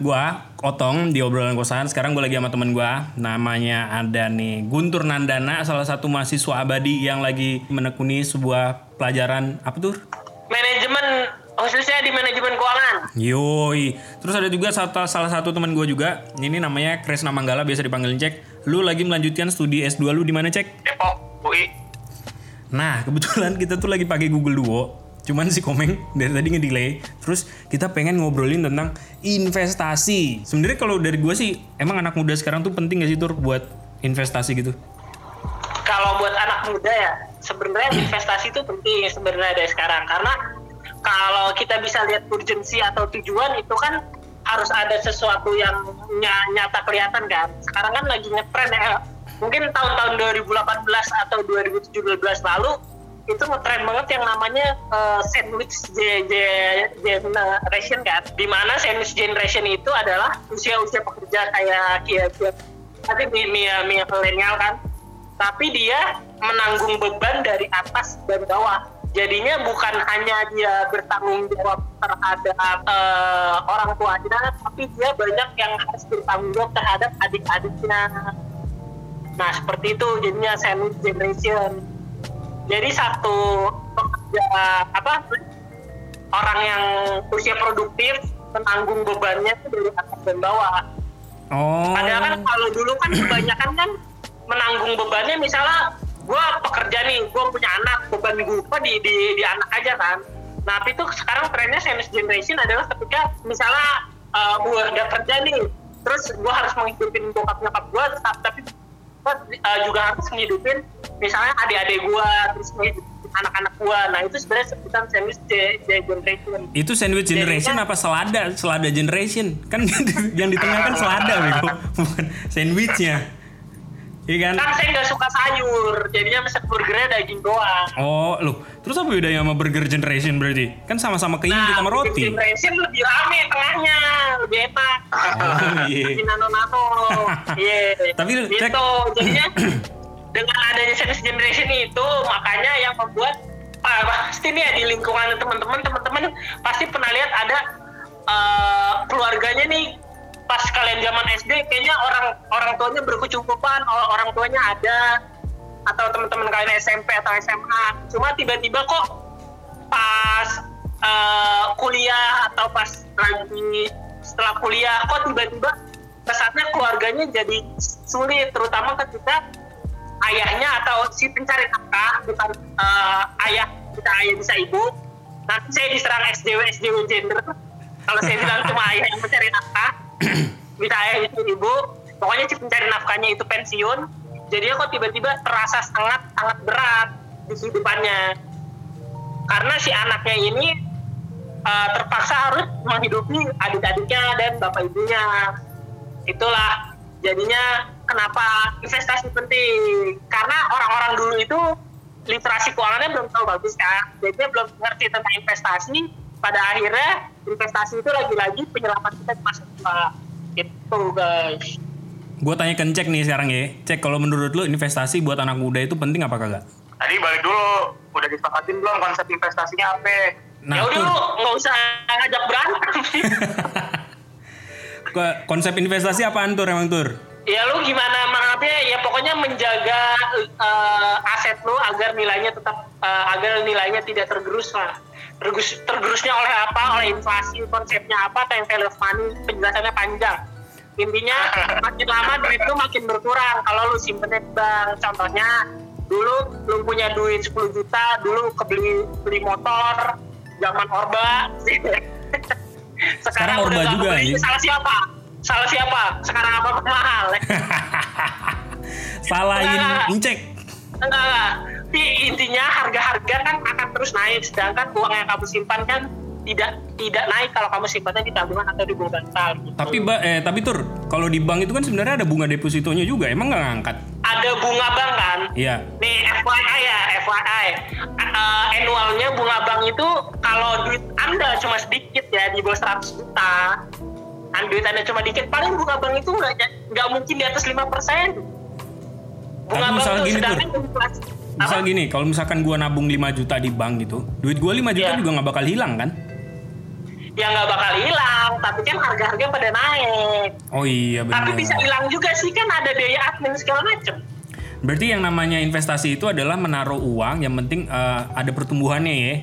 gua Otong di obrolan kosan. Sekarang gua lagi sama temen gua namanya ada nih Guntur Nandana, salah satu mahasiswa abadi yang lagi menekuni sebuah pelajaran apa tuh? Manajemen khususnya di manajemen keuangan. Yoi. Terus ada juga satu, salah satu teman gua juga. Ini namanya Kresna Manggala biasa dipanggil Cek. Lu lagi melanjutkan studi S2 lu di mana Cek? Depok, UI. Nah, kebetulan kita tuh lagi pakai Google Duo. Cuman si Komeng dari tadi ngedelay. Terus kita pengen ngobrolin tentang investasi. Sebenarnya kalau dari gue sih, emang anak muda sekarang tuh penting gak sih Tur buat investasi gitu? Kalau buat anak muda ya, sebenarnya investasi itu penting sebenarnya dari sekarang karena kalau kita bisa lihat urgensi atau tujuan itu kan harus ada sesuatu yang ny- nyata kelihatan kan. Sekarang kan lagi ngetren ya. Mungkin tahun-tahun 2018 atau 2017 lalu itu ngetren banget yang namanya uh, sandwich ge- ge- generation kan. Di mana sandwich generation itu adalah usia-usia pekerja kayak kia kia tapi milenial milenial kan. Tapi dia menanggung beban dari atas dan bawah jadinya bukan hanya dia bertanggung jawab terhadap uh, orang tuanya, tapi dia banyak yang harus bertanggung jawab terhadap adik-adiknya. Nah seperti itu jadinya sandwich generation. Jadi satu pekerja apa orang yang usia produktif menanggung bebannya itu dari atas dan bawah. Oh. Padahal kan kalau dulu kan kebanyakan kan menanggung bebannya misalnya gue pekerja nih, gue punya anak, beban gue di, di, di anak aja kan. Nah, tapi itu sekarang trennya sandwich generation adalah ketika misalnya uh, gue udah kerja nih, terus gue harus menghidupin bokap nyokap gue, tapi gue uh, juga harus menghidupin misalnya adik-adik gue, terus anak-anak gue. Nah, itu sebenarnya sebutan sandwich generation. Itu sandwich generation Jadinya- apa selada? Selada generation. Kan yang di tengah kan selada, Bego. Bukan sandwichnya. Iya kan? Kan saya nggak suka sayur, jadinya pesan burgernya daging doang. Oh, loh. Terus apa bedanya sama burger generation berarti? Kan sama-sama sama Nah, roti. Generation lebih rame tengahnya, lebih enak. Oh, iya. Lebih nano-nano. Iya. Tapi gitu. Jadinya dengan adanya sandwich generation itu makanya yang membuat ah, pasti nih ya di lingkungan teman-teman teman-teman pasti pernah lihat ada eh, keluarganya nih pas kalian zaman SD kayaknya orang orang tuanya berkecukupan or- orang tuanya ada atau teman-teman kalian SMP atau SMA cuma tiba-tiba kok pas eh, kuliah atau pas lagi setelah kuliah kok tiba-tiba kesannya keluarganya jadi sulit terutama ketika ayahnya atau si pencari nafkah bukan eh, ayah bisa ayah bisa ibu. Nanti saya diserang SJW SJW gender. Kalau saya bilang cuma ayah yang mencari nafkah bisa ayah bisa ibu. Pokoknya pencari nafkahnya itu pensiun. Jadi kok tiba-tiba terasa sangat sangat berat di kehidupannya. Karena si anaknya ini uh, terpaksa harus menghidupi adik-adiknya dan bapak ibunya. Itulah jadinya kenapa investasi penting. Karena orang-orang dulu itu literasi keuangannya belum tahu bagus kan jadi belum ngerti tentang investasi pada akhirnya investasi itu lagi-lagi penyelamat kita di masa tua gitu guys Gue tanya ke Cek nih sekarang ya. Cek kalau menurut lu investasi buat anak muda itu penting apa kagak? Tadi balik dulu, udah disepakatin belum konsep investasinya apa? Nah, ya udah Tur, lu nggak usah ngajak berantem konsep investasi apaan Tur emang Tur? ya lu gimana menganggapnya ya pokoknya menjaga eh, aset lu agar nilainya tetap eh, agar nilainya tidak tergerus lah tergerus tergerusnya oleh apa oleh inflasi konsepnya apa time value of money penjelasannya panjang intinya makin lama duit lu makin berkurang kalau lu simpen di bank contohnya dulu lu punya duit 10 juta dulu kebeli beli motor zaman orba Sekarang Orba udah nggak juga, anjing. salah siapa salah siapa sekarang apa mahal Salahin Enggak. Cek. enggak enggak. Tapi intinya harga-harga kan akan terus naik sedangkan uang yang kamu simpan kan tidak tidak naik kalau kamu simpannya di tabungan atau di bank bantal gitu. Tapi ba- eh tapi Tur, kalau di bank itu kan sebenarnya ada bunga depositonya juga. Emang nggak ngangkat? ada bunga bank kan Iya. nih FYI ya FYI Eh, annualnya bunga bank itu kalau duit anda cuma sedikit ya di bawah 100 juta kan duit anda cuma dikit paling bunga bank itu nggak nggak mungkin di atas 5% bunga Tapi bank gini, sedangkan inflasi Misal apa? gini, kalau misalkan gua nabung 5 juta di bank gitu, duit gua 5 juta Iya. juga nggak bakal hilang kan? ya nggak bakal hilang tapi kan harga-harga pada naik Oh iya benar. tapi bisa hilang juga sih kan ada biaya admin segala macem Berarti yang namanya investasi itu adalah menaruh uang yang penting eh, ada pertumbuhannya ya.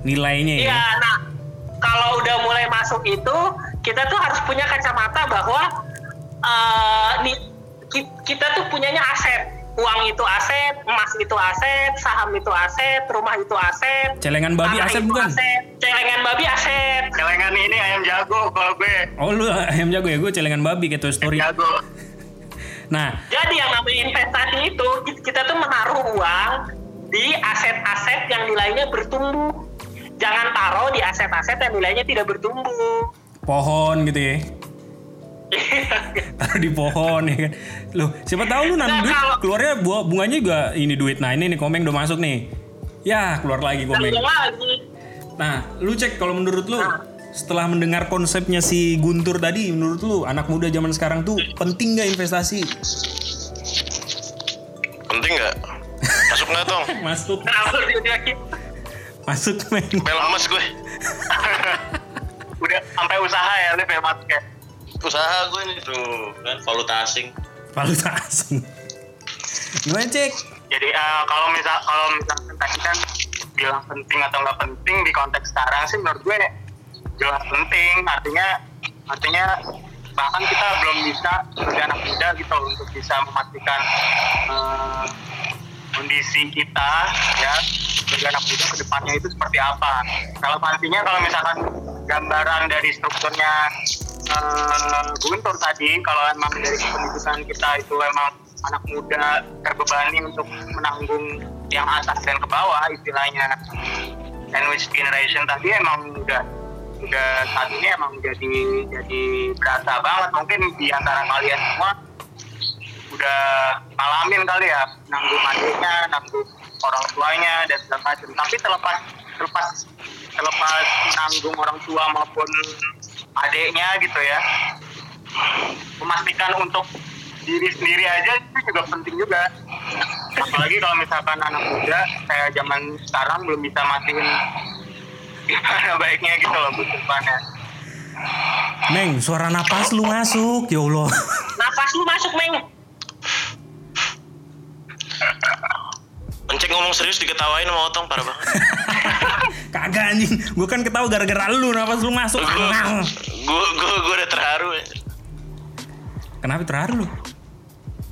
Nilainya ya. Iya, nah kalau udah mulai masuk itu kita tuh harus punya kacamata bahwa eh, ki- kita tuh punyanya aset. Uang itu aset, emas itu aset, saham itu aset, rumah itu aset. Celengan babi aset bukan? Aset. Celengan babi aset. Celengan ini ayam jago kalau gue. Oh lu ayam jago ya gue celengan babi Toy Story. Jago. Nah, Jadi yang namanya investasi itu ki- kita tuh menaruh uang di aset-aset yang nilainya bertumbuh. Jangan taruh di aset-aset yang nilainya tidak bertumbuh. pohon gitu ya. Taruh di pohon ya kan. Loh, siapa tahu lu nanam Nah, duit kalau- keluarnya buah bunganya juga ini duit. Nah, ini nih komeng udah masuk nih. Ya, keluar lagi komeng. Terus lagi. Nah, lu cek kalau menurut lu setelah mendengar konsepnya si Guntur tadi, menurut lu anak muda zaman sekarang tuh penting nggak investasi? Penting nggak? Masuk nggak tong? Masuk, Nah, gitu. masuk men. Pelemes gue. Udah sampai usaha ya lu ya Mas ya. Usaha gue nih tuh kan valuta asing. Valuta asing. Gimana cek? Jadi eh, kalau misal kalau misalkan tadi kan bilang penting atau nggak penting di konteks sekarang sih menurut gue jelas penting. Artinya artinya bahkan kita belum bisa sebagai anak muda gitu untuk bisa memastikan eh, kondisi kita ya sebagai anak muda ke depannya itu seperti apa. Kalau pastinya kalau misalkan gambaran dari strukturnya eh, Guntur tadi, kalau emang dari kependudukan kita itu emang anak muda terbebani untuk menanggung yang atas dan ke bawah istilahnya. Sandwich generation tadi emang udah udah saat ini emang jadi jadi berasa banget. Mungkin di antara kalian semua udah ngalamin kali ya nanggung adiknya nanggung orang tuanya dan segala tapi terlepas terlepas terlepas nanggung orang tua maupun adiknya gitu ya memastikan untuk diri sendiri aja itu juga penting juga apalagi kalau misalkan anak muda kayak zaman sekarang belum bisa mastiin gimana baiknya gitu loh buat depannya Meng, suara napas lu masuk, ya Allah. Napas lu masuk, Meng. Ngomong serius diketawain sama Otong parah banget. Kagak anjing, gue kan ketawa gara-gara lu napas lu masuk. gue gue gue udah terharu. ya. Kenapa terharu lu?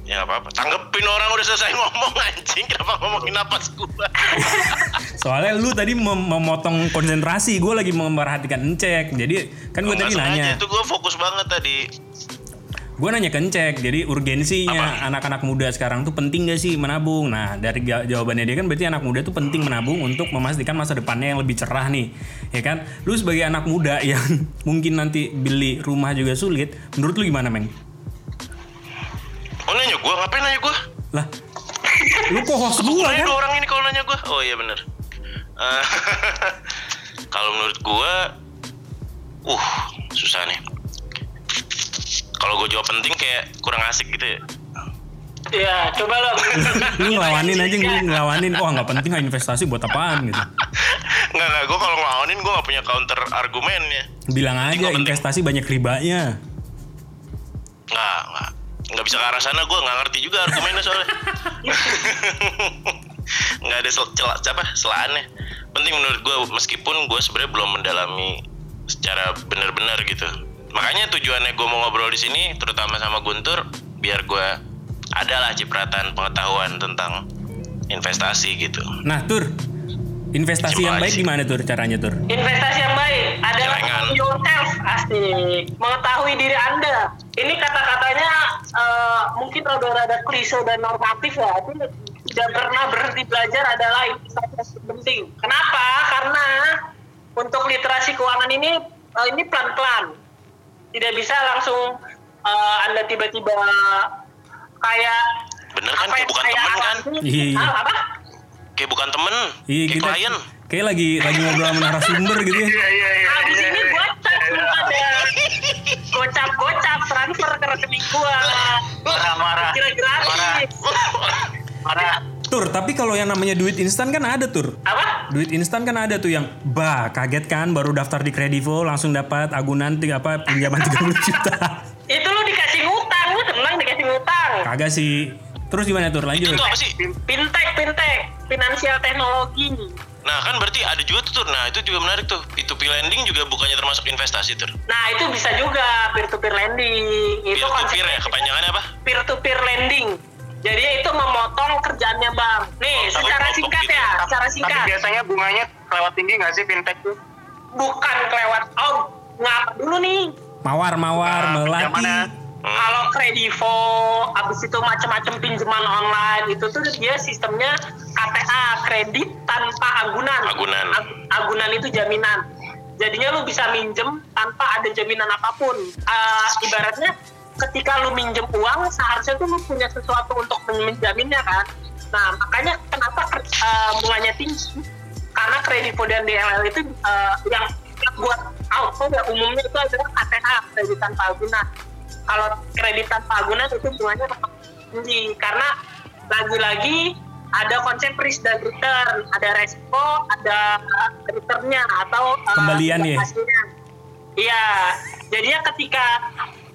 Ya apa-apa. Tanggepin orang udah selesai ngomong anjing. Kenapa ngomongin napas gue? Soalnya lu tadi mem- memotong konsentrasi, gue lagi memperhatikan Encek. Jadi kan gue tadi nanya, Itu gue fokus banget tadi. Gue nanya ke Encek. Jadi urgensinya anak-anak muda sekarang tuh penting gak sih menabung? Nah dari ja- jawabannya dia kan berarti anak muda tuh penting menabung untuk memastikan masa depannya yang lebih cerah nih, ya kan? Lu sebagai anak muda yang mungkin nanti beli rumah juga sulit, menurut lu gimana, Meng? Oh nanya gue ngapain nanya gue? Lah, lu kok host gue kan? dua orang ini kalau nanya gue. Oh iya bener. Eh, kalau menurut gue, uh susah nih. Kalau gue jawab penting kayak kurang asik gitu ya. Ya, coba lo. Lu ngelawanin aja, lu ngelawanin. Oh nggak penting investasi buat apaan gitu. Nggak nggak gue kalau ngelawanin gue nggak punya counter argumennya. Bilang aja penting. investasi banyak ribanya. Nggak nggak nggak bisa ke arah sana gue nggak ngerti juga argumennya soalnya. nggak ada sel, celah apa selaannya. Penting menurut gue meskipun gue sebenarnya belum mendalami secara benar-benar gitu. Makanya tujuannya gue mau ngobrol di sini, terutama sama Guntur, biar gue adalah cipratan pengetahuan tentang investasi gitu. Nah, Tur. Investasi yang Coba baik aja. gimana Tur caranya Tur? Investasi yang baik adalah know yourself, asik. Mengetahui diri Anda. Ini kata-katanya eh, mungkin rada-rada klise dan normatif ya. Tapi tidak pernah berhenti belajar adalah investasi yang penting. Kenapa? Karena untuk literasi keuangan ini eh, ini pelan-pelan. Tidak bisa langsung eh, Anda tiba-tiba kayak Bener kan? apa Kayak bukan temen kan? Iya. Ah, apa? Kayak bukan temen, Iya kayak kita klien. kayak lagi lagi ngobrol sama narasumber gitu ya. iya iya iya Abis ini gocap belum ada gocap gocap transfer ke rekening gua. marah marah Kira gratis. marah Iya. marah Tur, tapi kalau yang namanya duit instan kan ada Tur. Apa? duit instan kan ada tuh yang bah kaget kan baru daftar di Kredivo langsung dapat agunan tiga apa pinjaman 30 juta. Itu lu dikasih ngutang, lu senang dikasih ngutang. Kagak sih. Terus gimana tuh Itu lanjut? tuh apa sih? Fintech, fintech, finansial teknologi. Nah kan berarti ada juga tuh Tur. Nah itu juga menarik tuh. P2P lending juga bukannya termasuk investasi Tur. Nah itu bisa juga peer to peer lending. Itu Peer to peer ya kepanjangannya apa? peer to peer lending. Jadi itu memotong kerjaannya bang. Nih Oh, secara tapi singkat gitu. ya, secara Tapi singkat. biasanya bunganya lewat tinggi nggak sih fintech tuh? Bukan kelewat. Oh ngapa dulu nih? Mawar mawar Nah, melati. Hmm. Kalau kredivo, abis itu macam-macam pinjaman online itu tuh dia sistemnya KTA kredit tanpa agunan. Agunan. Ag- agunan itu jaminan. Jadinya lu bisa minjem tanpa ada jaminan apa pun. Ah, ibaratnya ketika lu minjem uang seharusnya tuh lu punya sesuatu untuk men- menjaminnya kan. Nah makanya kenapa ah, bunganya tinggi? Karena kredivo dan DLL itu ah, yang buat auto ya umumnya itu adalah KTA kredit tanpa agunan kalau kredit tanpa agunan itu bunganya tetap tinggi karena lagi-lagi ada konsep risk dan return ada resiko ada returnnya atau uh, Kembalian ya? iya jadinya ketika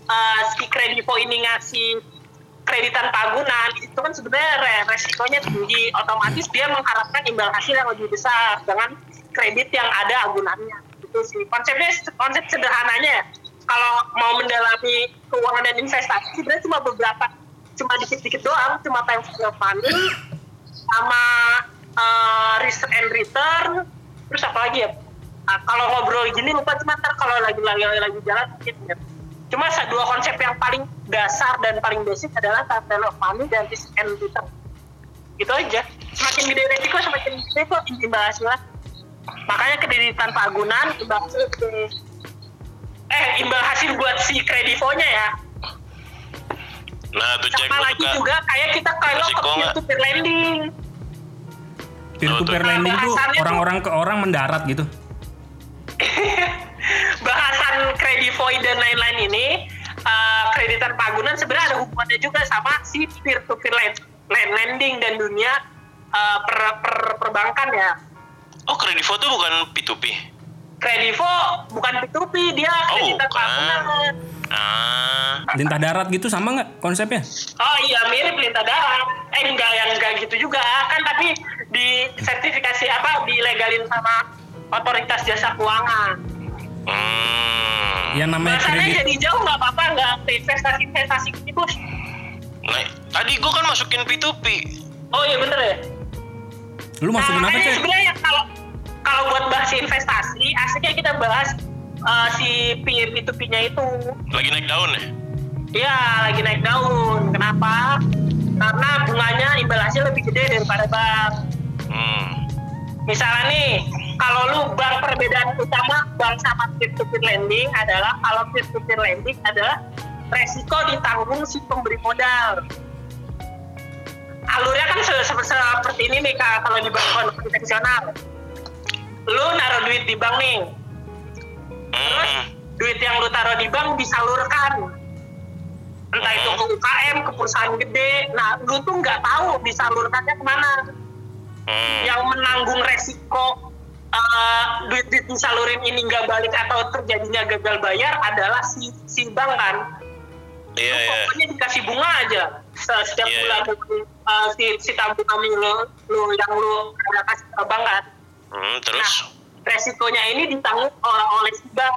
uh, si kredivo ini ngasih kredit tanpa agunan itu kan sebenarnya re- resikonya tinggi. Otomatis dia mengharapkan imbal hasil yang lebih besar dengan kredit yang ada agunannya. Itu sih. Konsepnya konsep sederhananya. Ya. kalau mau mendalami keuangan dan investasi sebenarnya cuma beberapa cuma dikit-dikit doang. Cuma time value money sama uh, risk and return. Terus apa lagi ya? Nah, kalau ngobrol gini lupa. Cuma ntar kalau lagi lagi lagi jalan mungkin ya. Cuma dua konsep yang paling dasar dan paling basic adalah value of money dan risk and return. Itu aja. Semakin gede resiko semakin gede kok imbal hasilnya. Makanya kredit tanpa agunan imbal hasil. Eh imbal hasil buat si kredivonya ya. Nah tuh cek Sama lagi suka. juga kayak kita kalau ke Resiko nggak? peer to peer lending. Lending tuh orang-orang ke orang mendarat gitu. bahasan kredivoi dan lain-lain ini uh, kredit tanpa agunan sebenarnya ada hubungannya juga sama si peer to peer lending dan dunia uh, per, per perbankan ya Oh kredivo tuh bukan P2P. kredivo bukan P2P dia Oh, kredit tanpa bukan. agunan Ah. Lintah darat gitu sama nggak konsepnya? oh iya mirip lintah darat eh enggak yang enggak gitu juga kan tapi di sertifikasi apa dilegalin sama otoritas jasa keuangan Hmm. Yang namanya bahasanya kredit. jadi jauh nggak apa-apa nggak ke investasi investasi gitu bos Nah, tadi gua kan masukin P2P. oh iya bener ya Lu masukin nah, apa sih? sebenarnya kalau kalau buat bahas investasi asiknya kita bahas uh, si P2P-nya itu Lagi naik daun ya? Iya lagi naik daun kenapa karena bunganya imbal hasil lebih gede daripada bank Hmm. misalnya nih kalau lu bank perbedaan utama bank sama peer to peer lending adalah kalau peer to peer lending adalah resiko ditanggung si pemberi modal. Alurnya kan se- se- seperti ini nih Kak, kalau di bank konvensional. Lu naruh duit di bank nih. Terus Hmm. duit yang lu taruh di bank disalurkan. Entah itu ke UKM ke perusahaan gede. Nah lu tuh nggak tahu disalurkannya ke mana. Hmm. yang menanggung resiko uh, duit duit disalurin ini nggak balik atau terjadinya gagal bayar adalah si si bank kan Iya, iya. pokoknya dikasih bunga aja Se- setiap Iya, bulan uh, si si tabungan lu, lu yang lu ada kasih ke bank kan Hmm, terus? resikonya ini ditanggung oleh, oleh si bank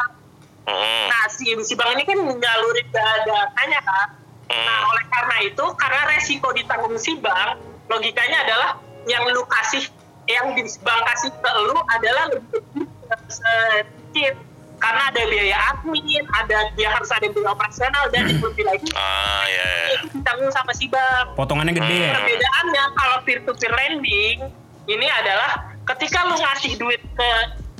Hmm. Nah, si, si bank ini kan nyalurin dananya kan. Nah, Hmm. oleh karena itu, karena resiko ditanggung si bank, logikanya adalah yang lu kasih, yang di bank kasih ke lu adalah lebih sedikit. Karena ada biaya admin, ada dia harus ada biaya operasional, dan Hmm. lebih lagi Ah, ya, ya. itu ditanggung sama si bank. Potongannya gede ya? Perbedaannya kalau peer to peer lending ini adalah ketika lu ngasih duit ke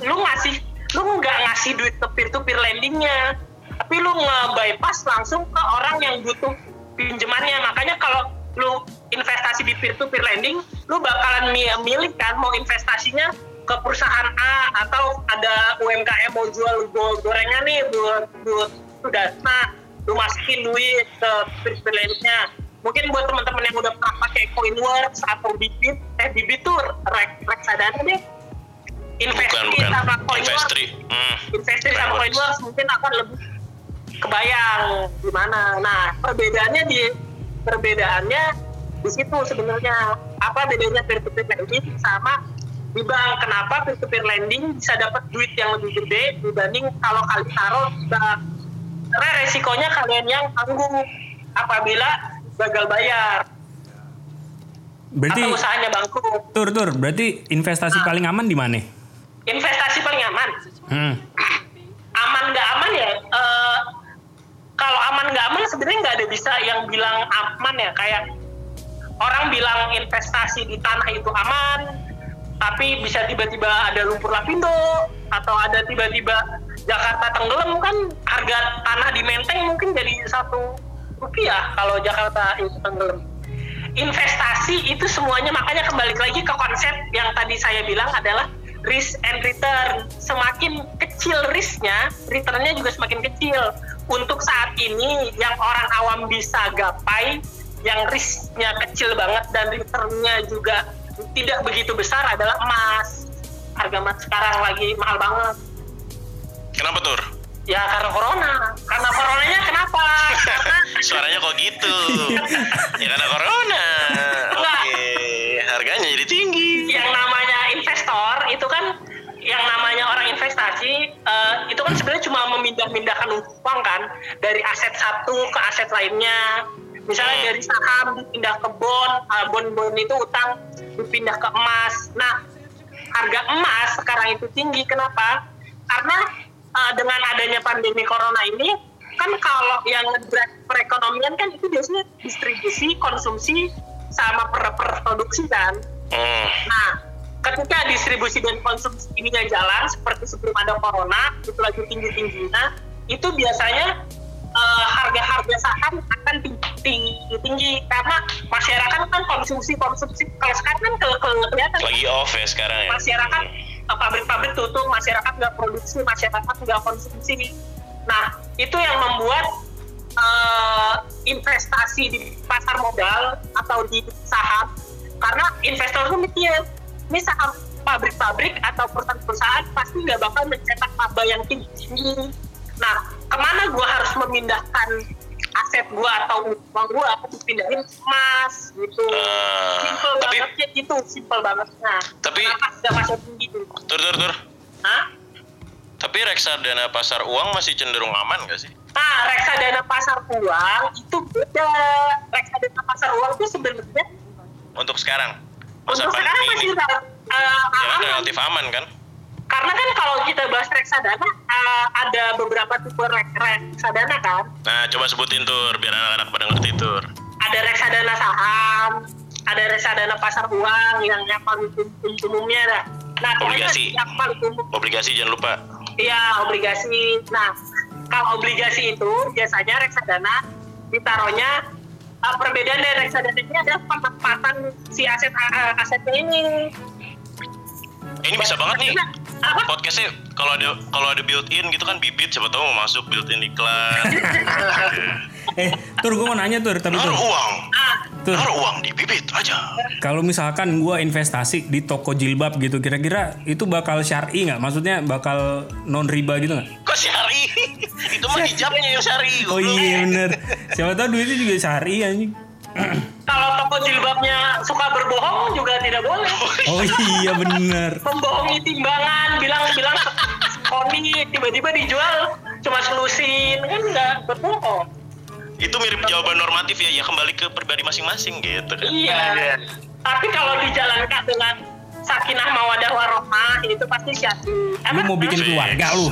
lu ngasih lu nggak ngasih duit ke peer to peer lendingnya tapi lu nge-bypass langsung ke orang yang butuh pinjamannya makanya kalau lu investasi di peer to peer lending lu bakalan mi- milih kan mau investasinya ke perusahaan A atau ada UMKM mau jual go- gorengan nih buat buat sudah nah lu masukin duit ke peer to peer lendingnya mungkin buat teman-teman yang udah pernah pakai Coinworks atau Bibit eh Bibit tuh rek reksadana deh Bukan, bukan. sama coin Investri. Hmm. investri sama Keren coin banget. wars mungkin akan lebih kebayang gimana. Nah, perbedaannya di perbedaannya di situ sebenarnya apa bedanya peer to peer lending sama di bank. Kenapa peer to peer lending bisa dapat duit yang lebih gede dibanding kalau kalian taruh di bank? Karena resikonya kalian yang tanggung apabila gagal bayar Berarti atau usahanya bangkrut. tur tur, berarti investasi Ah. paling aman di mana? Investasi paling aman. Hmm. aman nggak aman ya eh, kalau aman nggak aman sebenarnya nggak ada bisa yang bilang aman ya kayak orang bilang investasi di tanah itu aman tapi bisa tiba-tiba ada lumpur lapindo atau ada tiba-tiba Jakarta tenggelam kan harga tanah di Menteng mungkin jadi satu rupiah kalau Jakarta itu tenggelam. Investasi itu semuanya makanya kembali lagi ke konsep yang tadi saya bilang adalah risk and return. Semakin kecil risknya returnnya juga semakin kecil. Untuk saat ini yang orang awam bisa gapai yang risknya kecil banget dan returnnya juga tidak begitu besar adalah emas harga emas sekarang lagi mahal banget Kenapa tur? ya karena corona karena coronanya kenapa karena Suaranya kok gitu? ya karena corona. Oke, harganya jadi tinggi. yang namanya investor itu kan yang namanya orang investasi eh, itu kan sebenarnya cuma memindah-mindahkan uang kan dari aset satu ke aset lainnya misalnya dari saham dipindah ke bond eh, bond-bond itu utang dipindah ke emas. Nah harga emas sekarang itu tinggi. Kenapa? Karena eh, dengan adanya pandemi corona ini kan kalau yang ngedrive perekonomian kan itu biasanya distribusi konsumsi sama per- produksi kan. Hmm. Nah, ketika distribusi dan konsumsi ini nggak jalan seperti sebelum ada corona, itu lagi tinggi-tingginya, itu biasanya eh, harga-harga saham akan tinggi, tinggi, karena masyarakat kan konsumsi konsumsi kalau sekarang kan ke, ke- kelihatan Lagi off ya sekarang ya. masyarakat eh, pabrik-pabrik tutup, masyarakat nggak produksi, masyarakat nggak konsumsi. Nah, itu yang membuat eh, investasi di pasar modal atau di saham, karena investor itu mikir, ini saham pabrik-pabrik atau perusahaan-perusahaan pasti nggak bakal mencetak laba yang tinggi. Nah, ke mana gua harus memindahkan aset gua atau uang gua aku pindahin emas gitu. Ah, simple tapi banget gitu, simple banget. Nah, Tapi- sudah masuk tinggi tuh? tur tur tur. Hah? Tapi reksadana pasar uang masih cenderung aman gak sih? Nah, reksadana pasar uang itu beda. Reksadana pasar uang itu sebenarnya Untuk sekarang. Masa untuk sekarang masih uh, Ya aman. relatif aman kan? Karena kan kalau kita bahas reksadana uh, ada beberapa tipe rek- reksadana kan. Nah, coba sebutin tur biar anak-anak pada ngerti tur. Ada reksadana saham, ada reksadana pasar uang yang yang paling um- umumnya dah. Nah, pokoknya Obligasi. yang paling umum Obligasi jangan lupa. Iya, obligasi. Nah, kalau obligasi itu biasanya reksadana ditaruhnya uh, perbedaan dari reksadana ini adalah penempatan si aset uh, asetnya ini. Ini bisa banget nih. Apa? Podcastnya kalau ada kalau ada built in gitu kan bibit siapa tahu mau masuk built in iklan. Eh, tur gue mau nanya tur, tapi tur. Uang. Tur. Naruh uang di bibit aja. Kalau misalkan gua investasi di toko jilbab gitu, kira-kira itu bakal syar'i nggak? Maksudnya bakal non riba gitu nggak? Kok syari? Itu mah hijabnya yang syari. Oh iya bener. Siapa tahu duitnya juga syar'i anjing. Kalau toko jilbabnya suka berbohong juga tidak boleh. Oh iya bener. Membohongi timbangan, bilang-bilang koni tiba-tiba dijual cuma selusin kan nggak berbohong. Itu mirip jawaban normatif ya, ya kembali ke pribadi masing-masing gitu kan. Iya. Tapi kalau dijalankan dengan sakinah mawadah warohmah itu pasti syati. Lu mau bikin keluarga lu.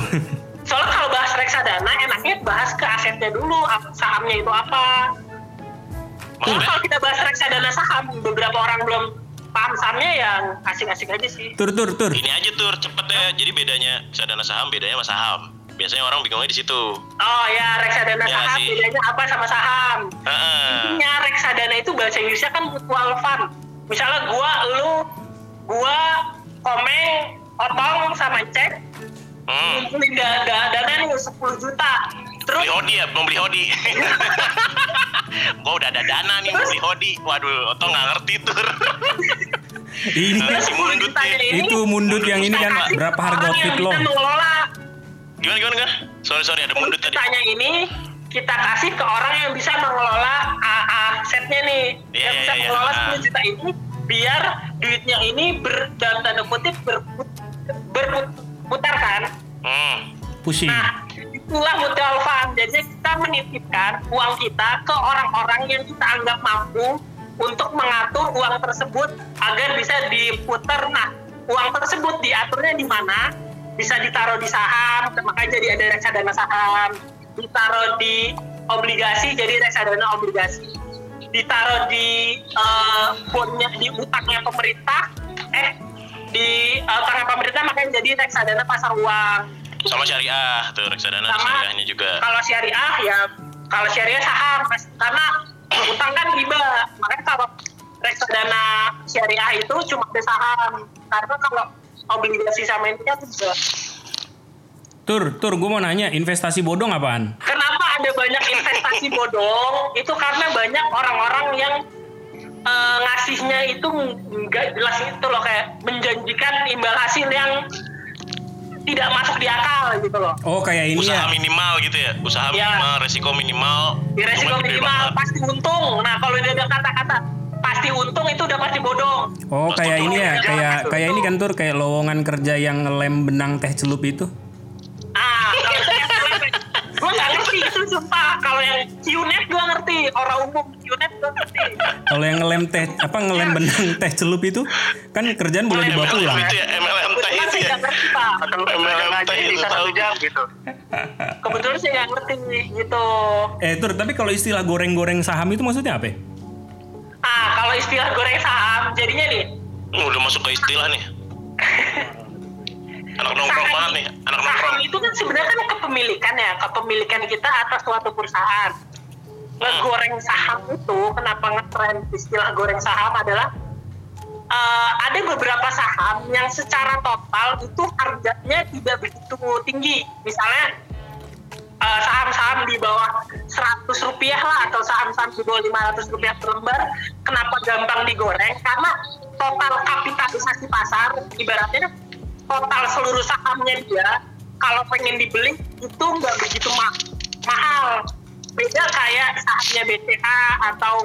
Soalnya kalau bahas reksadana enaknya bahas ke asetnya dulu, sahamnya itu apa. Maksudnya? kalau kita bahas reksadana saham, beberapa orang belum paham sahamnya yang asik-asik aja sih. Tur tur tur. Ini aja tur cepet ya. Jadi bedanya reksadana saham bedanya sama saham. Biasanya orang bingungnya di situ. Oh ya, reksadana Ya saham sih. bedanya apa sama saham? Heeh. Intinya reksadana itu bahasa Inggrisnya kan mutual fund. Misalnya gua, lu, gua, komeng, otong sama cek Hmm. ngumpulin da da dana nih 10 juta. Terus Beli hodi ya, mau beli hodi. Gua udah ada dana nih mau beli hodi. Waduh, Oto nggak ngerti tur. Ini si 10 mundut ini itu mundut yang ini kan berapa harga outfit lo? Gimana gimana gimana? Sorry sorry ada 10 mundut tadi. jutanya ini kita kasih ke orang yang bisa mengelola AA setnya nih Iya, yang iya, bisa iya. mengelola Ah. 10 juta ini biar duitnya ini ber, dalam tanda kutip berput, berputar kan Hmm. Pusing. Nah, itulah mutual fund. Jadi kita menitipkan uang kita ke orang-orang yang kita anggap mampu untuk mengatur uang tersebut agar bisa diputar. Nah, uang tersebut diaturnya di mana? Bisa ditaruh di saham, makanya jadi ada reksadana saham. Ditaruh di obligasi, jadi reksadana obligasi. Ditaruh di eh, bondnya, di utangnya pemerintah, eh di eh, utangnya pemerintah makanya jadi reksadana pasar uang Sama syariah tuh reksadana sama syariahnya juga. kalau syariah ya kalau syariah saham Mas. karena utang kan riba makanya kalau reksadana syariah itu cuma ada saham karena kalau obligasi sama ini kan juga Tur, tur, gue mau nanya, investasi bodong apaan? kenapa ada banyak investasi bodong itu karena banyak orang-orang yang eh, ngasihnya itu nggak jelas itu loh kayak menjanjikan imbal hasil yang tidak masuk di akal gitu loh Oh, kayak ini Usaha ya. minimal gitu ya. Usaha Ya. minimal, resiko minimal. di resiko minimal pasti untung nah kalau dia ada kata-kata pasti untung itu udah pasti bodong Oh, kayak ini ya, kayak gitu. kayak ini kan tur, kayak lowongan kerja yang ngelem benang teh celup itu. ah kalau saya gue nggak ngerti itu sumpah kalau yang Qnet gue ngerti orang umum Qnet gue ngerti Kalau yang ngelem teh apa ngelem benang teh celup itu kan kerjaan boleh dibawa pulang. itu ya, MLM teh itu ya. atau MLM jangan teh aja itu bisa tahu. satu jam gitu kebetulan saya nggak ngerti gitu Eh, tur, tapi kalau istilah goreng-goreng saham itu maksudnya apa? ya? ah kalau istilah goreng saham jadinya nih udah masuk ke istilah nih. Anak nongkrong saham- banget nih, anak saham nongkrong. itu kan sebenarnya kan kepemilikan ya kepemilikan kita atas suatu perusahaan. Ngegoreng saham itu kenapa ngetren istilah goreng saham adalah eh, ada beberapa saham yang secara total itu harganya tidak begitu tinggi. Misalnya eh, saham-saham di bawah 100 rupiah lah atau saham-saham di bawah 500 rupiah per lembar kenapa gampang digoreng? Karena total kapitalisasi pasar ibaratnya total seluruh sahamnya dia kalau pengen dibeli itu nggak begitu ma- mahal. Beda kayak sahamnya BCA atau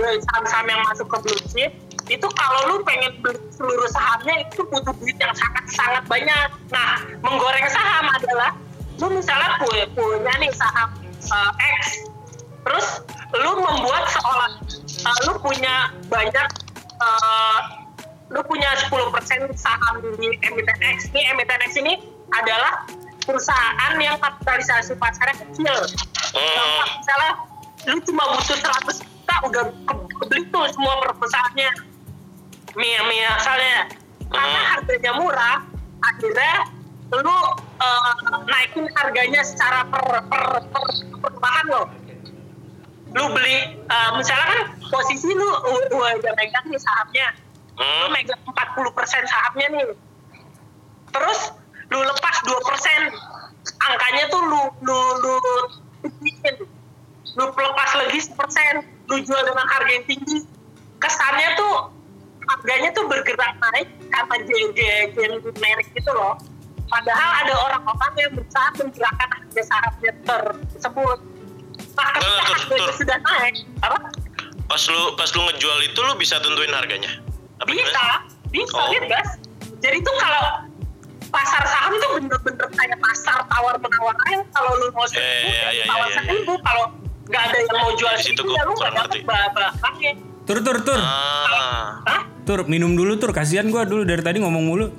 saham-saham yang masuk ke blue chip itu kalau lu pengen beli seluruh sahamnya itu butuh duit yang sangat-sangat banyak. Nah menggoreng saham adalah lu misalnya punya, punya nih saham uh, X terus lu membuat seolah uh, lu punya banyak uh, lu punya 10% saham di emiten X. Nih emiten X ini adalah perusahaan yang kapitalisasi pasarnya kecil. Hmm. Misalnya lu cuma butuh 100 juta udah ke- kebeli tuh semua perusahaannya. Mia Mia misalnya karena Hmm. harganya murah akhirnya lu eh, naikin harganya secara per per per, per bahan lo lu beli eh, misalnya kan posisi lu u- udah megang nih sahamnya lu Hmm. megang 40% sahamnya nih. Terus lu lepas 2% angkanya tuh lu lu lu bikin lu lepas lagi 1% lu jual dengan harga yang tinggi. Kesannya tuh harganya tuh bergerak naik karena gen merek gitu loh. Padahal ada orang-orang yang berusaha menggerakkan harga sahamnya tersebut. Nah ketika betul, harganya sudah naik apa? Pas lu pas lu ngejual itu lu bisa tentuin harganya. Apa bisa gimana? bisa Oh. bebas jadi tuh kalau pasar saham itu bener-bener kayak pasar tawar menawar aja kalau lu mau seribu Eh, iya, ya iya, tawar iya, iya. seribu kalau nggak ada yang mau jual Di situ ya lu kurang nggak dapet ngerti. barangnya Tur, tur, tur. Ah. Hah? Tur, minum dulu tur. Kasihan gua dulu dari tadi ngomong mulu.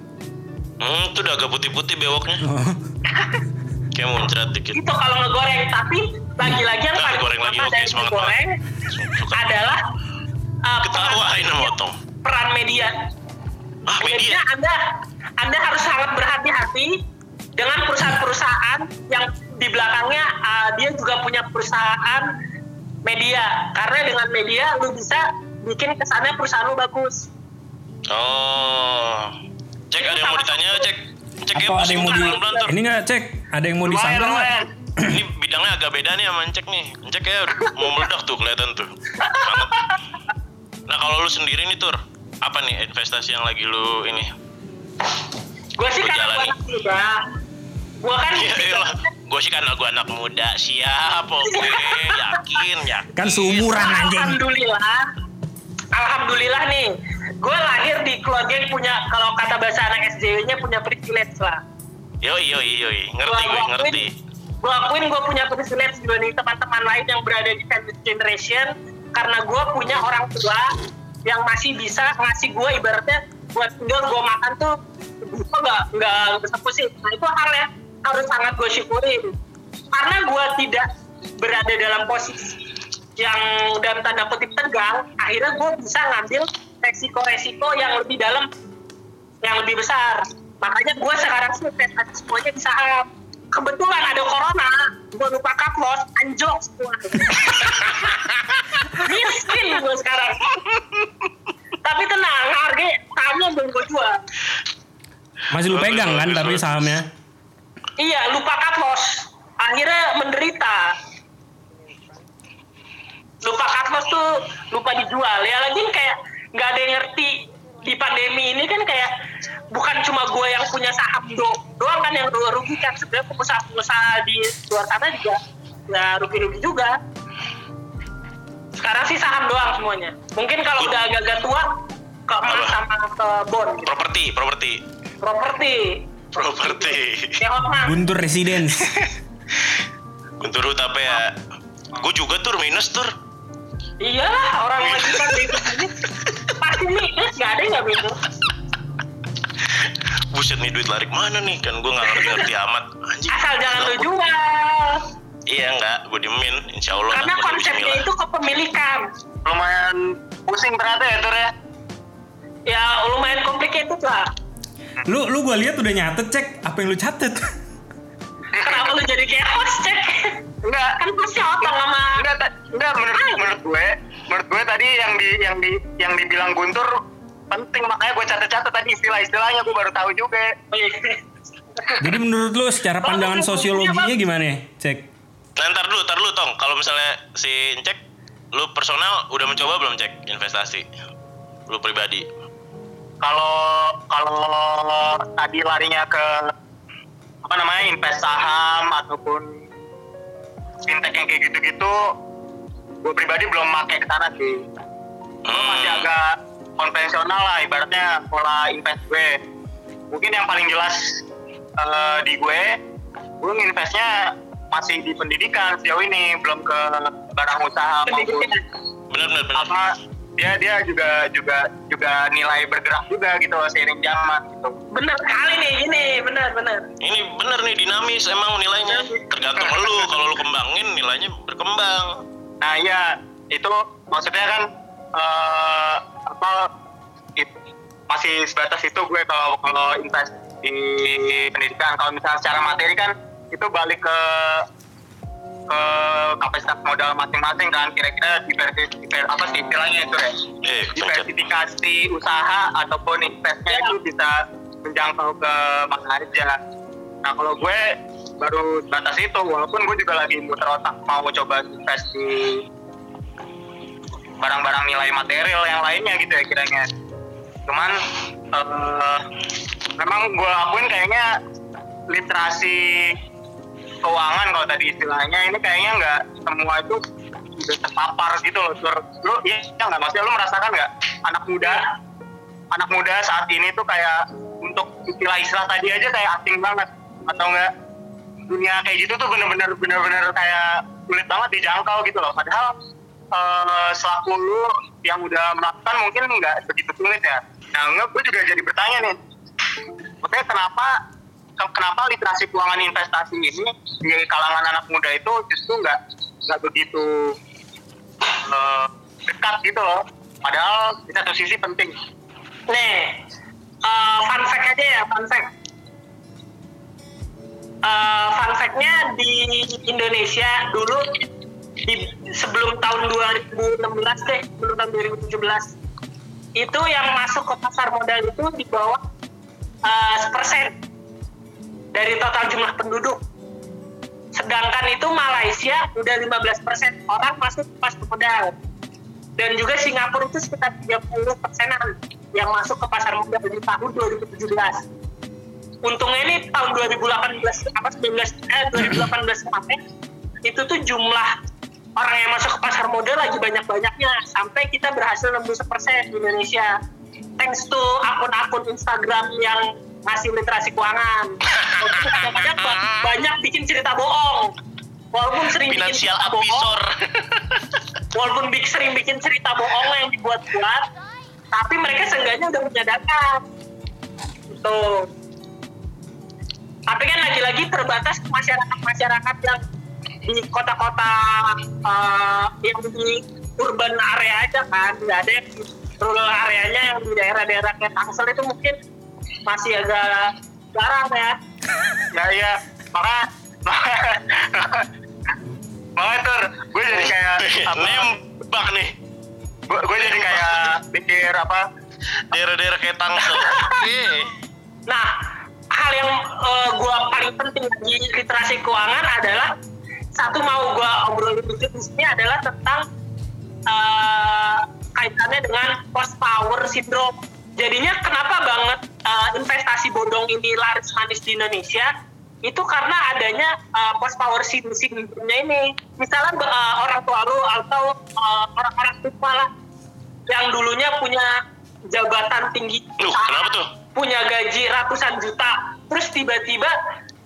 Hmm, itu udah agak putih-putih bewoknya. Kayak muncrat dikit. itu kalau ngegoreng tapi lagi-lagi yang paling goreng lagi, oke, semangat Suka. adalah uh, Ketawain sama otong. Peran media Ah, Jadinya media. Anda Anda harus sangat berhati-hati dengan perusahaan-perusahaan yang di belakangnya uh, dia juga punya perusahaan media karena dengan media lu bisa bikin kesannya perusahaan lu bagus. Oh. Cek ada yang mau ditanya, cek. Cek ya, Apa ada yang mau di. Ini nggak cek? Ada yang mau lumayan disangka nggak? lumayan Ini bidangnya agak beda nih sama Cek nih. Cek ya mau meledak tuh kelihatan tuh. Nah kalau lu sendiri nih Tur, apa nih investasi yang lagi lu ini? Gue sih karena gue jalani. anak muda. Gue kan Iya gue sih karena gue anak muda siap oke yakin yakin Kan seumuran anjing. Alhamdulillah. Alhamdulillah nih. Gue lahir di keluarga yang punya kalau kata bahasa anak SJW-nya punya privilege lah. yoi yoi yoi ngerti gue ngerti Gue akuin gue punya privilege dibanding teman-teman lain yang berada di sandwich generation karena gue punya orang tua yang masih bisa ngasih gue ibaratnya buat tinggal gue makan tuh gue nggak nggak sih. Nah itu hal yang harus sangat gue syukurin karena gue tidak berada dalam posisi yang dalam tanda kutip tegang, akhirnya gue bisa ngambil resiko-resiko yang lebih dalam, yang lebih besar. Makanya gue sekarang sih investasi semuanya di saham. Kebetulan ada corona, gue lupa cut loss, anjlok semua. Miskin gue sekarang. Tapi tenang, harga sahamnya belum gue jual. Masih lu pegang kan tapi sahamnya. Iya, lupa cut loss. Akhirnya menderita. Lupa cut loss tuh lupa dijual. Ya lagi kayak nggak ada yang ngerti di pandemi ini kan kayak bukan cuma gue yang punya saham do doang kan yang gue rugikan sebenarnya pengusaha-pengusaha di luar sana juga ya rugi-rugi juga. Sekarang sih saham doang semuanya. Mungkin kalau udah agak-agak tua ke emas Apa? sama ke bond gitu. properti properti Properti. properti. Guntur Residence. Guntur apa ya gue juga tur minus tur Iya, orang lagi kan itu gini. Pasti minus, nggak ada yang nggak minus. Buset nih duit larik mana nih? Kan gue nggak ngerti ngerti amat. Anjing. Asal jangan lu jual. iya nggak. Gue diemin. Insya Allah Karena konsepnya itu kepemilikan. lumayan pusing ternyata ya tur ya? Ya lumayan complicated lah. lu lu gua lihat udah nyatet cek. Apa yang lu catet. Kenapa lu jadi kayak host cek? enggak Kan hostnya otong sama... enggak enggak menurut menurut gue menurut gue tadi yang di yang di yang dibilang Guntur penting makanya gue catat-catat tadi istilah-istilahnya gue baru tahu juga Jadi menurut lu secara pandangan sosiologinya gimana? Cek. Nah, ntar dulu, ntar dulu Tong. Kalau misalnya si Cek, lu personal udah mencoba belum Cek investasi? Lu pribadi. kalau kalau tadi larinya ke apa namanya invest saham ataupun fintech yang kayak gitu-gitu gue pribadi belum pakai ke sana sih gue masih Hmm, agak konvensional lah ibaratnya pola invest gue mungkin yang paling jelas eh, di gue gue investnya masih di pendidikan sejauh ini belum ke barang usaha maupun bener bener. apa dia dia juga juga juga nilai bergerak juga gitu seiring zaman gitu Bener kali nih, gini. Bener, bener. Ini bener nih dinamis emang nilainya. Tergantung lu. Kalau lu kembangin nilainya berkembang. nah iya itu maksudnya kan eh apa it- masih sebatas itu gue kalau kalau invest di pendidikan. Kalau misalnya secara materi kan itu balik ke ke kapasitas modal masing-masing kan. Kira-kira diversifikasi diver- apa sih istilahnya itu ya Eh, diversifikasi usaha ataupun investnya itu bisa menjangkau ke mana aja. Nah kalau gue baru batas itu, walaupun gue juga lagi muter otak mau coba invest di barang-barang nilai material yang lainnya gitu ya kiranya. Cuman eh, memang gue akuin kayaknya literasi keuangan kalau tadi istilahnya ini kayaknya nggak semua itu udah terpapar gitu loh. Sur. Lu iya nggak maksudnya lu merasakan nggak anak muda anak muda saat ini tuh kayak untuk istilah-istilah tadi aja kayak asing banget atau enggak dunia kayak gitu tuh bener-bener bener-bener kayak sulit banget dijangkau gitu loh padahal eh, selaku lu yang udah melakukan mungkin nggak begitu sulit ya. Nah gue juga jadi bertanya nih. Makanya kenapa ke- kenapa literasi keuangan investasi ini di kalangan anak muda itu justru nggak nggak begitu eh, dekat gitu loh. Padahal di satu sisi penting. Nih, eh, fun fact aja ya, fun fact. Eh, fun fact-nya di Indonesia dulu di, sebelum tahun 2016 deh, sebelum tahun 2017 itu yang masuk ke pasar modal itu di bawah eh, sepersen dari total jumlah penduduk. Sedangkan itu Malaysia udah 15% orang masuk ke pasar modal. dan juga Singapura itu sekitar 30 persenan yang masuk ke pasar modal di tahun 2017 untungnya ini tahun 2018 apa 19 eh 2018 kemarin itu tuh jumlah orang yang masuk ke pasar modal lagi banyak-banyaknya. Sampai kita berhasil nembus sepersen di Indonesia. Thanks to akun-akun Instagram yang ngasih literasi keuangan. Walaupun kadang-kadang ba- banyak bikin cerita bohong. Walaupun sering bikin cerita bohong. walaupun big sering bikin cerita bohong yang dibuat-buat tapi mereka seenggaknya udah punya data. Gitu tapi kan lagi-lagi terbatas ke masyarakat-masyarakat yang di kota-kota eh, yang di urban area aja kan. Nggak ada yang di rural areanya yang di daerah-daerah kayak Tangsel itu mungkin masih agak jarang ya. Ya iya. Maka maka tur gue jadi kayak apa? Nembak nih. gue, gue jadi kayak pikir apa? Daerah-daerah kayak Tangsel. Nah, hal yang eh, gua paling penting di literasi keuangan adalah satu mau gua obrolin dikit di sini adalah tentang eh, kaitannya dengan post power syndrome. Jadinya kenapa banget eh, investasi bodong ini laris manis di Indonesia? Itu karena adanya eh, post power syndrome-nya ini. Misalnya eh, orang tua lu atau eh, orang-orang tua lah yang dulunya punya jabatan tinggi Loh, kenapa tuh? punya gaji ratusan juta terus tiba-tiba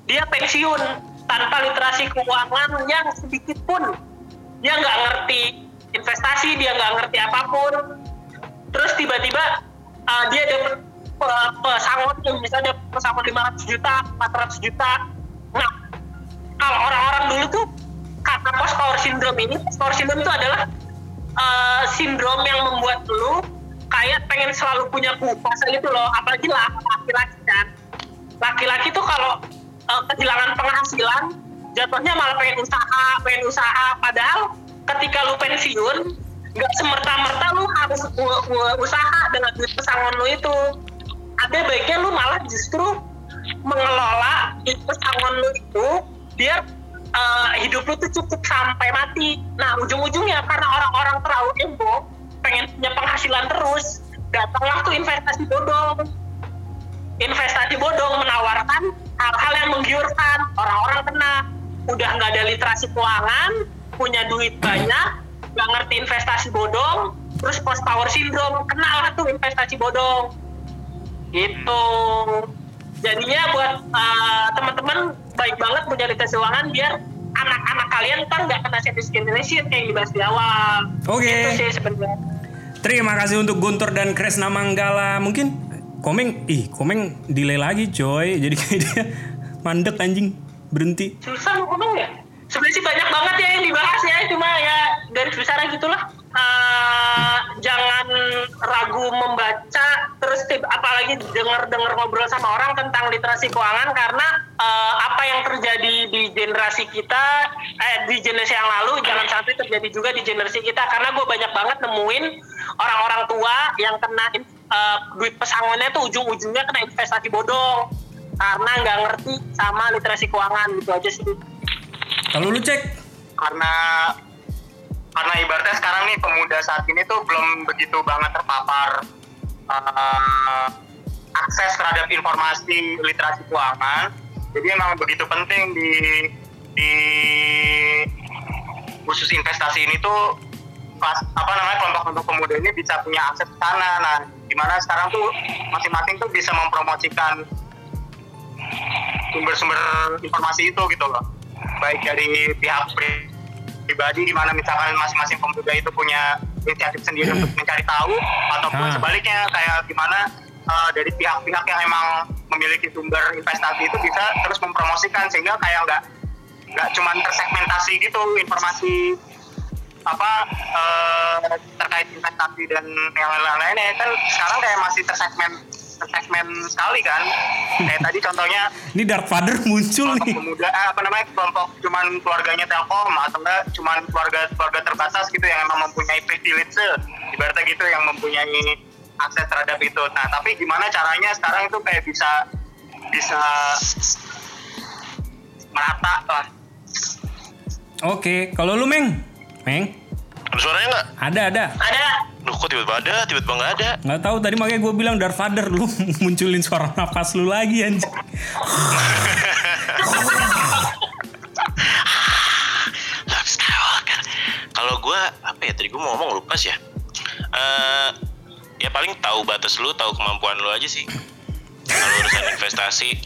dia pensiun tanpa literasi keuangan yang sedikit pun. Dia nggak ngerti investasi dia nggak ngerti apa pun. Terus tiba-tiba uh, dia dapat pe- pesangon yang misalnya dapat pesangon 500 juta 400 juta. Nah kalau orang-orang dulu tuh karena post power syndrome ini post power syndrome itu adalah uh, sindrom yang membuat lu kayak pengen selalu punya kuasa gitu loh. Apalagi lah laki-laki kan. Laki-laki tuh kalau uh, kehilangan penghasilan jatuhnya malah pengen usaha pengen usaha padahal ketika lu pensiun nggak semerta-merta lu harus usaha dengan duit pesangon lu itu ada baiknya lu malah justru mengelola duit pesangon lu itu biar uh, hidup lu tuh cukup sampai mati. Nah ujung-ujungnya karena orang-orang terlalu ego, pengen punya penghasilan terus, datanglah tuh investasi bodong. Investasi bodong menawarkan hal-hal yang menggiurkan, orang-orang kena udah nggak ada literasi keuangan, punya duit banyak, nggak ngerti investasi bodong, terus post power syndrome, kena lah tuh investasi bodong. Gitu jadinya buat uh, teman-teman baik banget punya literasi keuangan biar anak-anak kalian kan nggak kena generation kayak yang dibahas di awal. Oke. Itu sih sebenarnya. Terima kasih untuk Guntur dan Kresna Manggala. Mungkin Komeng, ih Komeng delay lagi coy. Jadi kayak dia mandek anjing berhenti. Susah mau ngomong ya? Sebenarnya sih banyak banget ya yang dibahas ya, cuma ya garis besarnya gitulah. Uh, jangan ragu membaca terus tip, apalagi dengar-dengar ngobrol sama orang tentang literasi keuangan karena uh, apa yang terjadi di generasi kita eh di generasi yang lalu jangan sampai terjadi juga di generasi kita karena gue banyak banget nemuin orang-orang tua yang kena uh, duit pesangonnya tuh ujung-ujungnya kena investasi bodong. Karena nggak ngerti sama literasi keuangan gitu aja sih. Kalau lu cek, karena karena ibaratnya sekarang nih pemuda saat ini tuh belum begitu banget terpapar uh, akses terhadap informasi literasi keuangan. Jadi emang begitu penting di di khusus investasi ini tuh pas apa namanya kelompok-kelompok pemuda ini bisa punya akses ke sana. Nah di mana sekarang tuh masing-masing tuh bisa mempromosikan sumber-sumber informasi itu gitu loh baik dari pihak pri- pribadi di mana misalkan masing-masing pemuda itu punya inisiatif sendiri untuk mencari tahu ataupun Ah. sebaliknya kayak gimana uh, dari pihak-pihak yang emang memiliki sumber investasi itu bisa terus mempromosikan sehingga kayak nggak nggak cuman tersegmentasi gitu informasi apa uh, terkait investasi dan yang lain-lainnya kan sekarang kayak masih tersegmen tersegmen sekali kan. Kayak tadi contohnya ini Dark Father muncul kelompok nih. pemuda eh, apa namanya kelompok cuman keluarganya Telkom atau enggak cuman keluarga keluarga terbatas gitu yang emang mempunyai privilege ibaratnya gitu yang mempunyai akses terhadap itu. Nah tapi gimana caranya sekarang itu kayak bisa bisa merata lah. Oke, kalau lu Meng, Meng, Ada suaranya nggak? Ada ada. Ada. Loh kok tiba-tiba ada, tiba-tiba nggak ada? Nggak tahu tadi makanya gue bilang Darth Vader lu munculin suara nafas lu lagi anjing. Luke Skywalker. Kalau gue apa ya tadi gue mau ngomong lupa sih ya. Eh ya paling tahu batas lu, tahu kemampuan lu aja sih. Kalau urusan investasi,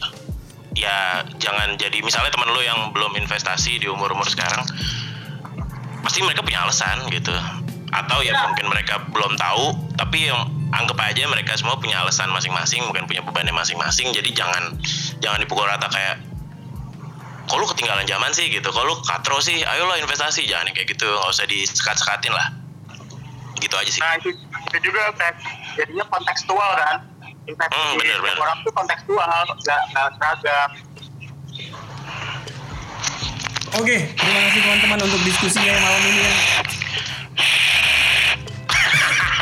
ya jangan jadi misalnya teman lu yang belum investasi di umur umur sekarang, pasti mereka punya alasan gitu. Atau ya mungkin mereka belum tahu, tapi yang anggap aja mereka semua punya alasan masing-masing, mungkin punya bebannya masing-masing. Jadi jangan jangan dipukul rata kayak kok lu ketinggalan zaman sih gitu kalau lu katro sih ayolah investasi jangan yang kayak gitu nggak usah disekat-sekatin lah gitu aja sih Nah itu, itu juga kayak jadinya kontekstual kan. Investasi Hmm, bener, bener. orang tuh kontekstual, nggak nggak seragam. Oke, terima kasih teman-teman untuk diskusinya malam ini ya.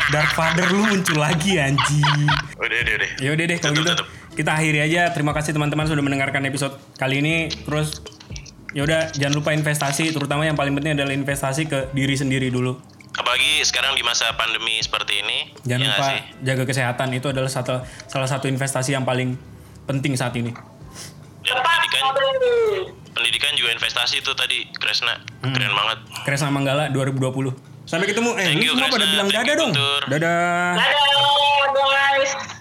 Darth Vader lu muncul lagi anjing. udah udah udah Ya udah deh kalau gitu. tutup. Kita akhiri aja. Terima kasih teman-teman sudah mendengarkan episode kali ini. Terus ya udah jangan lupa investasi, terutama yang paling penting adalah investasi ke diri sendiri dulu. apalagi sekarang di masa pandemi seperti ini Jangan ya lupa sih? jaga kesehatan itu adalah satu salah satu investasi yang paling penting saat ini. dan Tepat. pendidikan. Pendidikan juga investasi itu tadi Kresna keren banget Kresna Manggala 2020. Sampai ketemu. Eh, Thank lu you, semua pada bilang dadah dong. Dadah. Dadah guys.